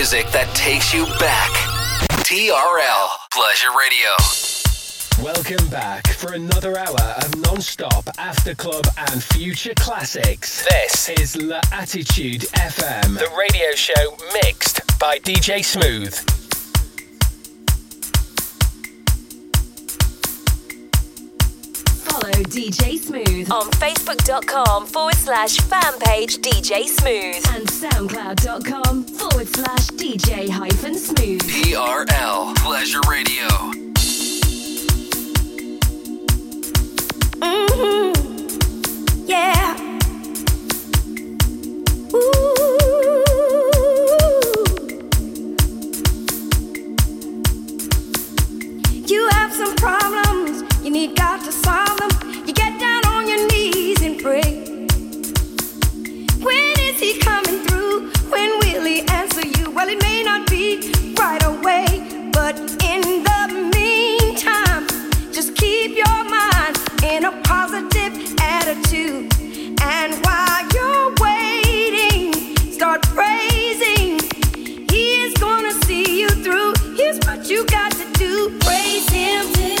music that takes you back. TRL Pleasure Radio. Welcome back for another hour of non-stop after club and future classics. This is La Attitude FM, the radio show mixed by DJ Smooth. Follow DJ Smooth on Facebook.com forward slash fan page DJ Smooth and SoundCloud.com forward slash DJ hyphen Smooth. TRL Pleasure Radio. Mm-hmm. Yeah. Ooh. You need God to solve them. You get down on your knees and pray. When is He coming through? When will He answer you? Well, it may not be right away, but in the meantime, just keep your mind in a positive attitude. And while you're waiting, start praising. He is gonna see you through. Here's what you got to do praise Him.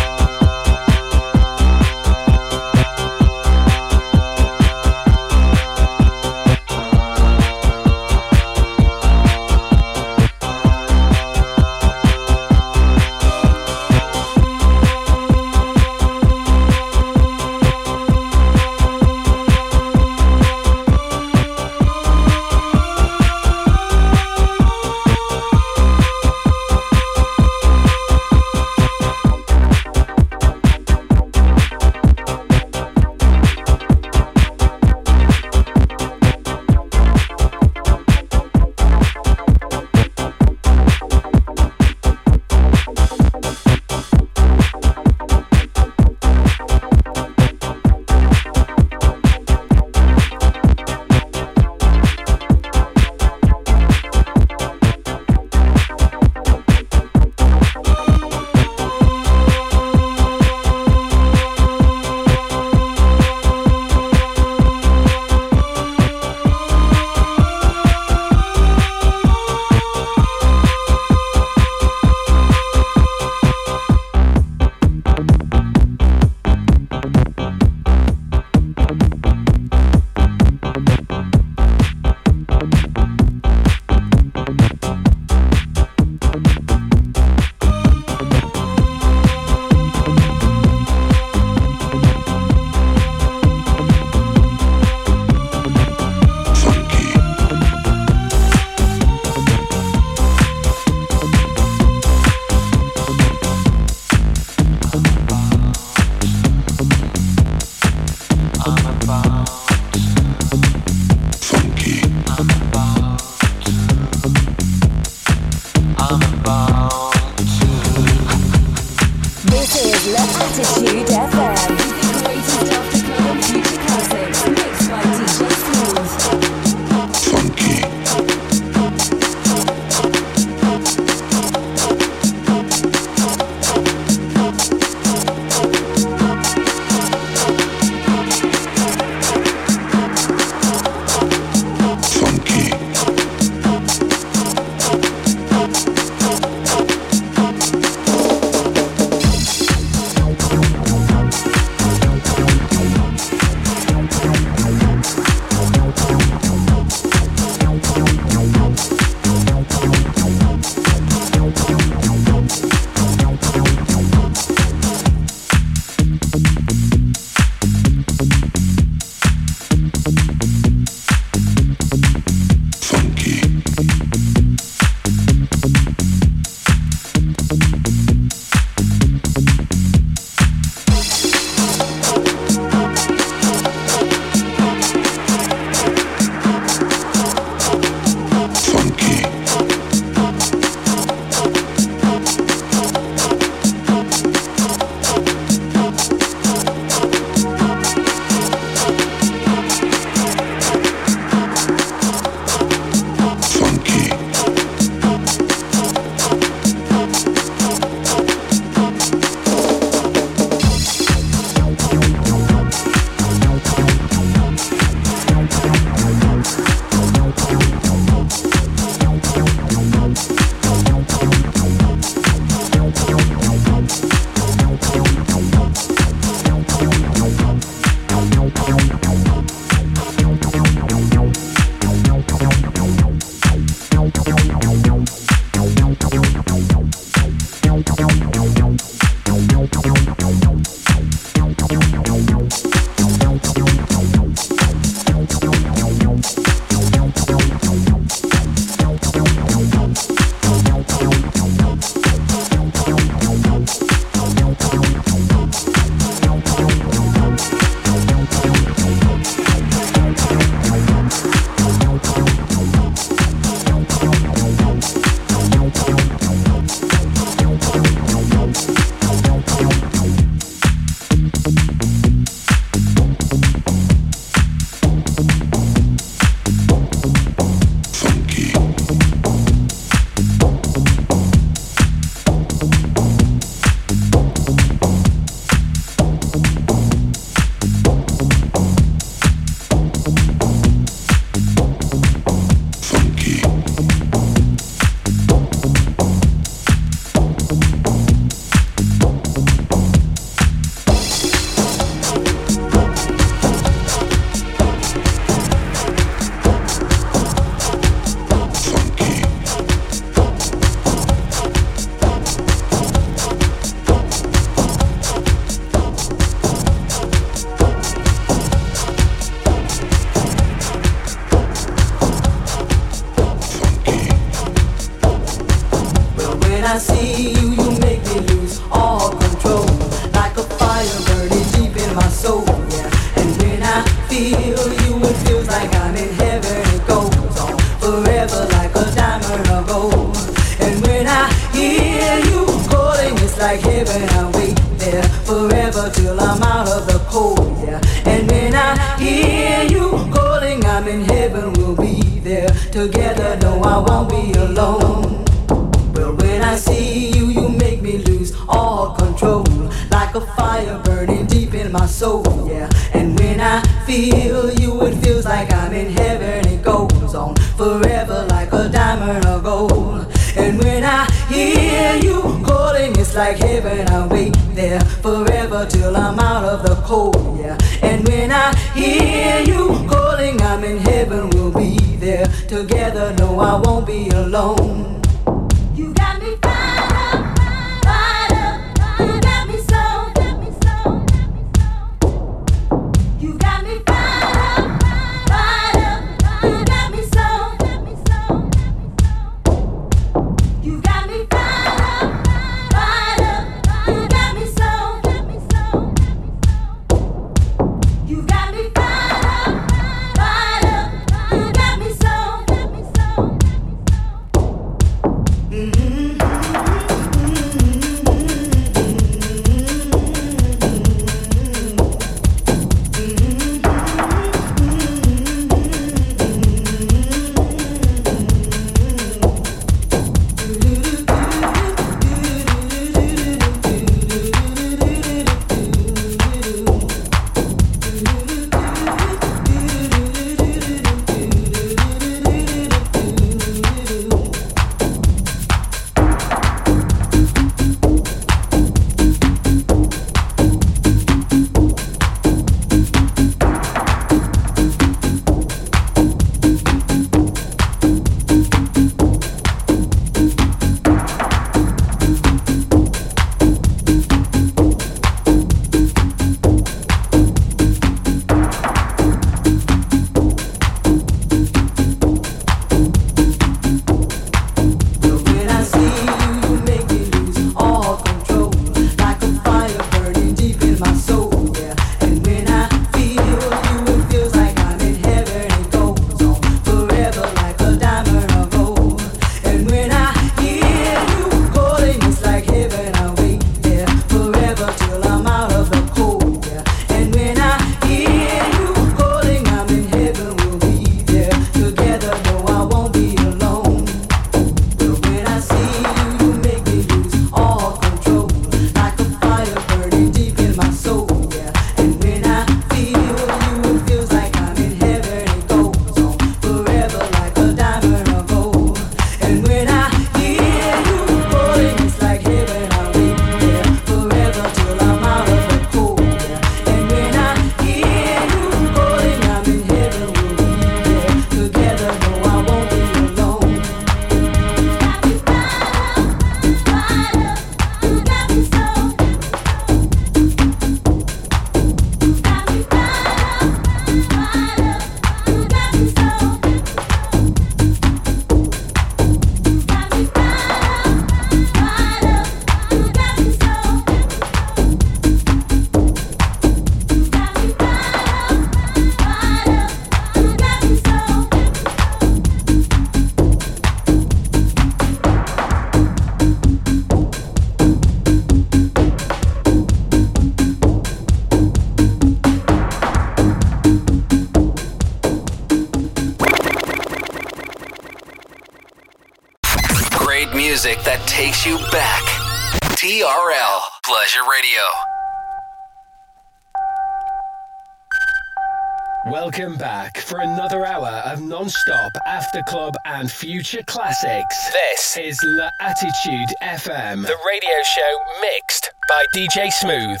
Future classics. This is La Attitude FM, the radio show mixed by DJ Smooth.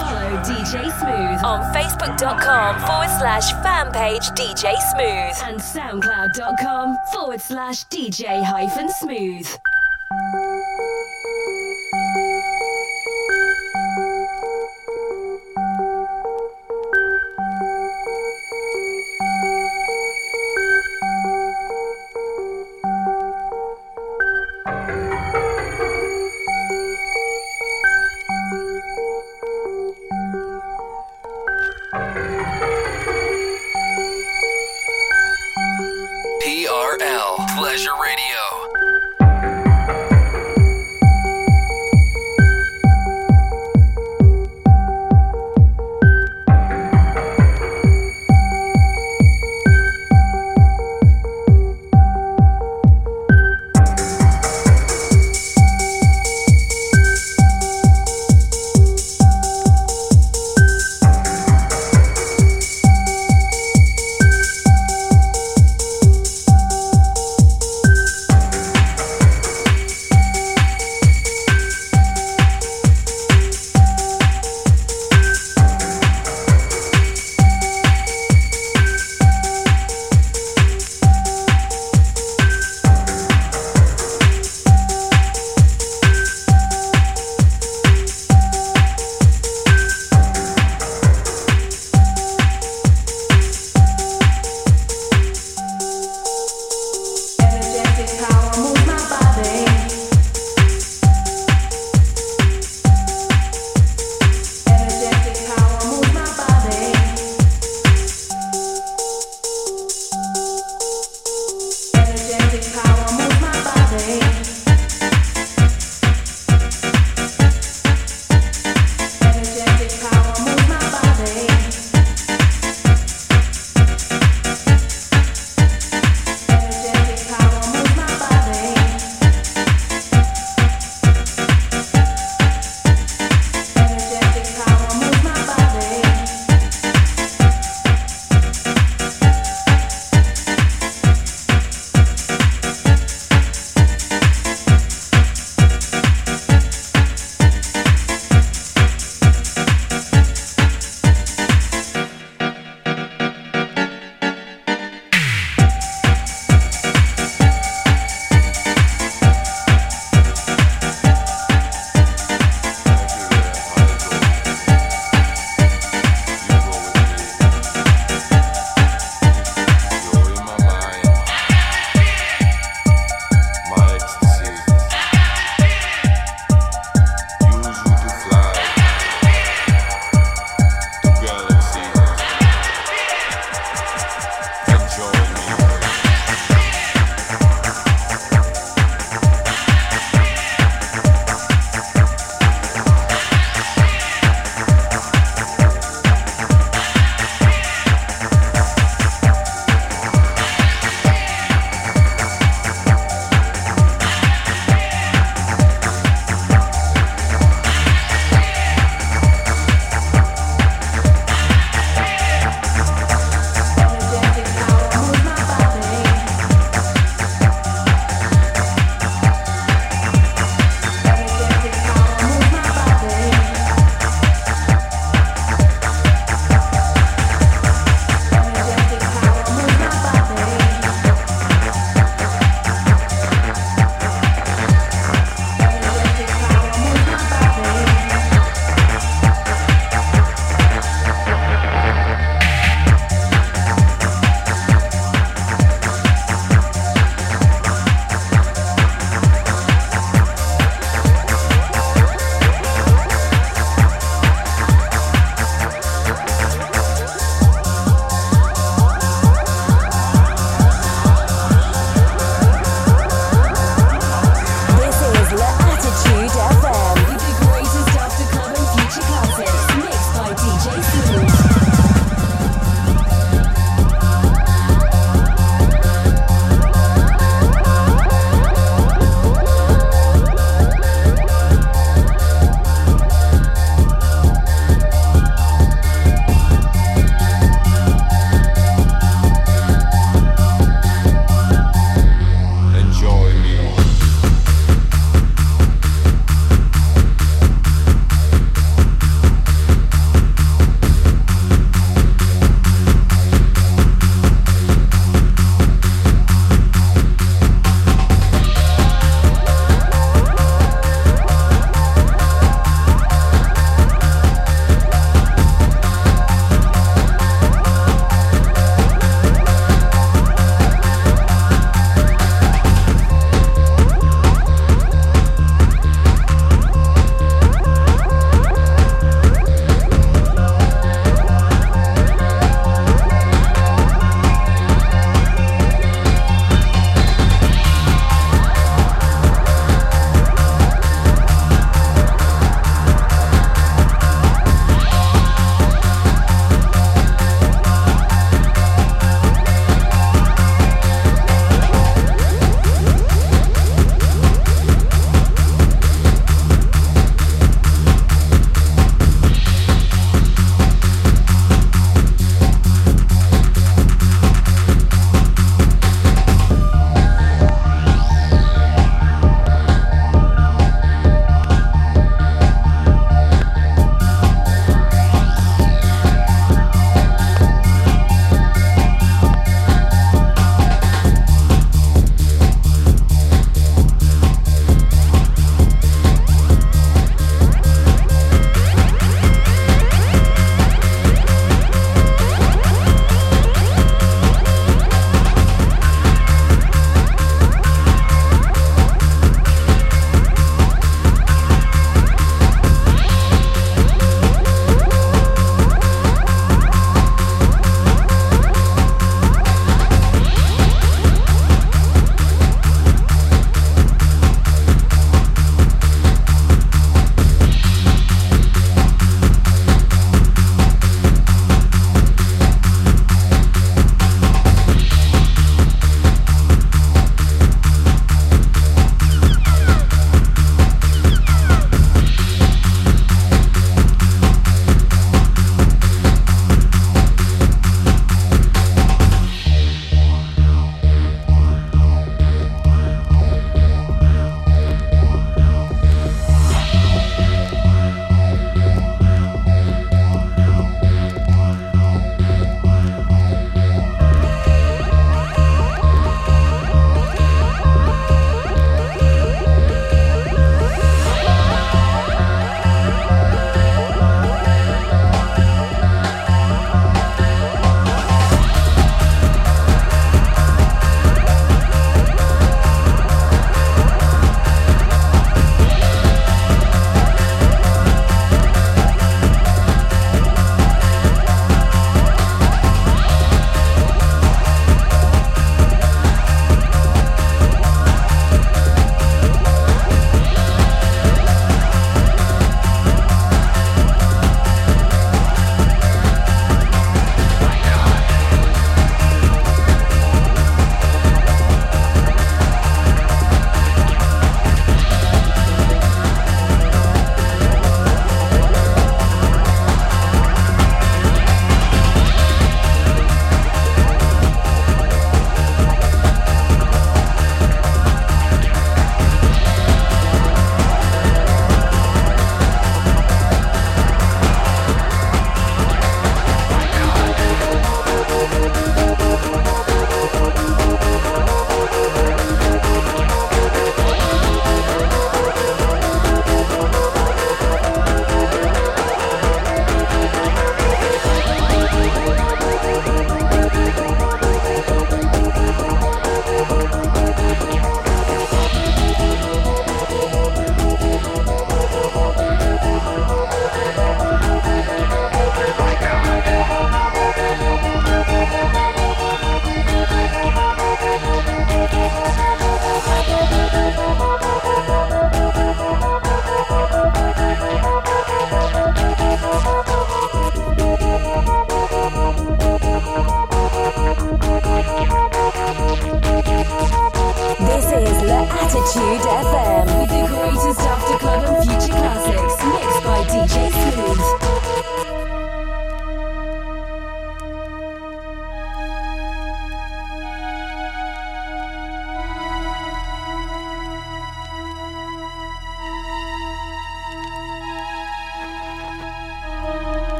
Follow DJ Smooth on Facebook.com forward slash fan page DJ Smooth and SoundCloud.com forward slash DJ hyphen Smooth.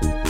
Bye.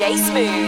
DJ Smooth.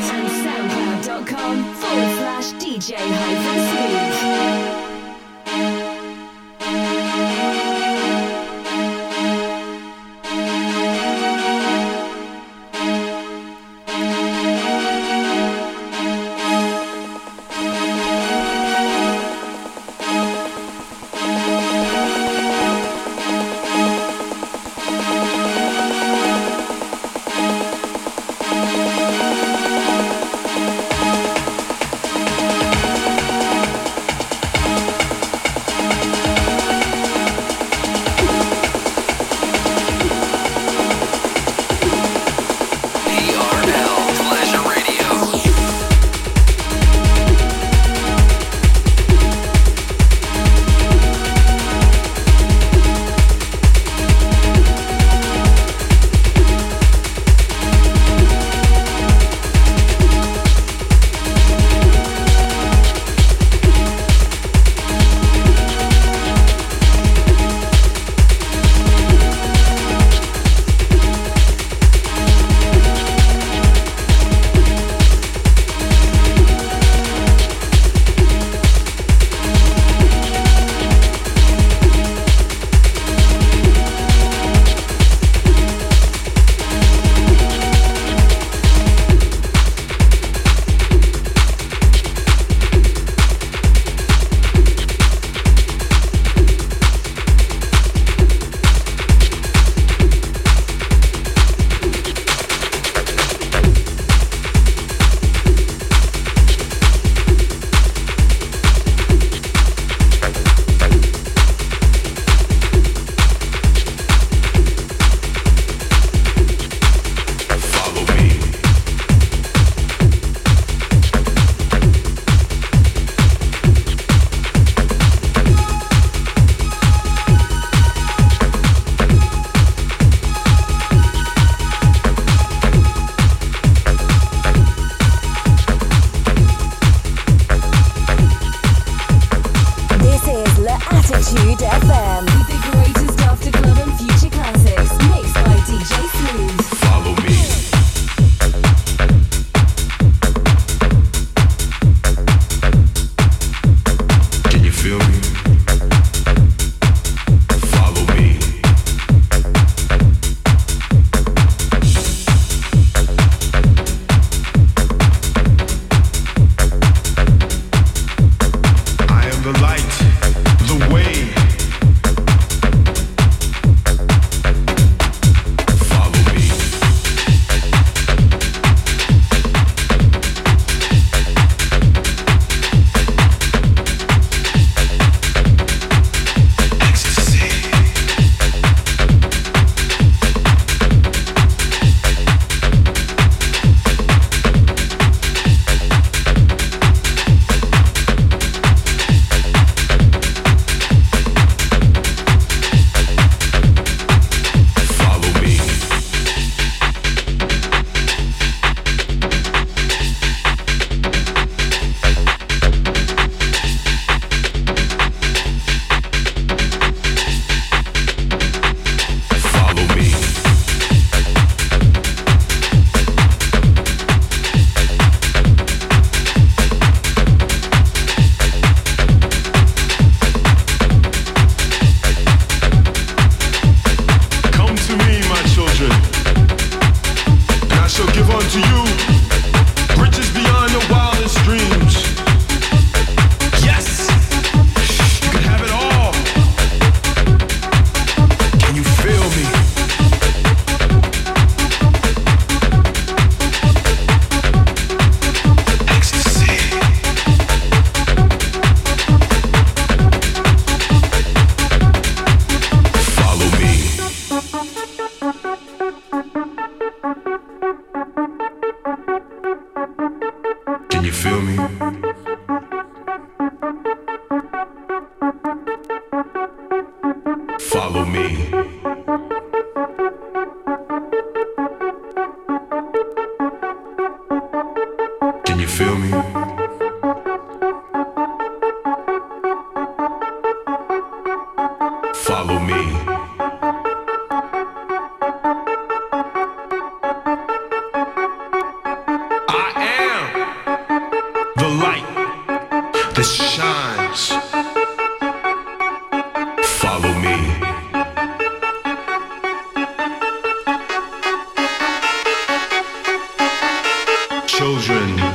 Follow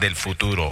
del futuro.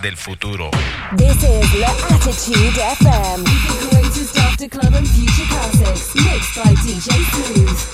Del futuro. This is La Attitude FM. The greatest after club and future classics. Mixed by DJ Smooth.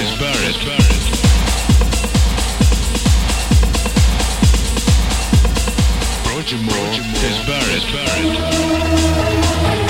Projimore is buried. buried. Projimore is buried. buried.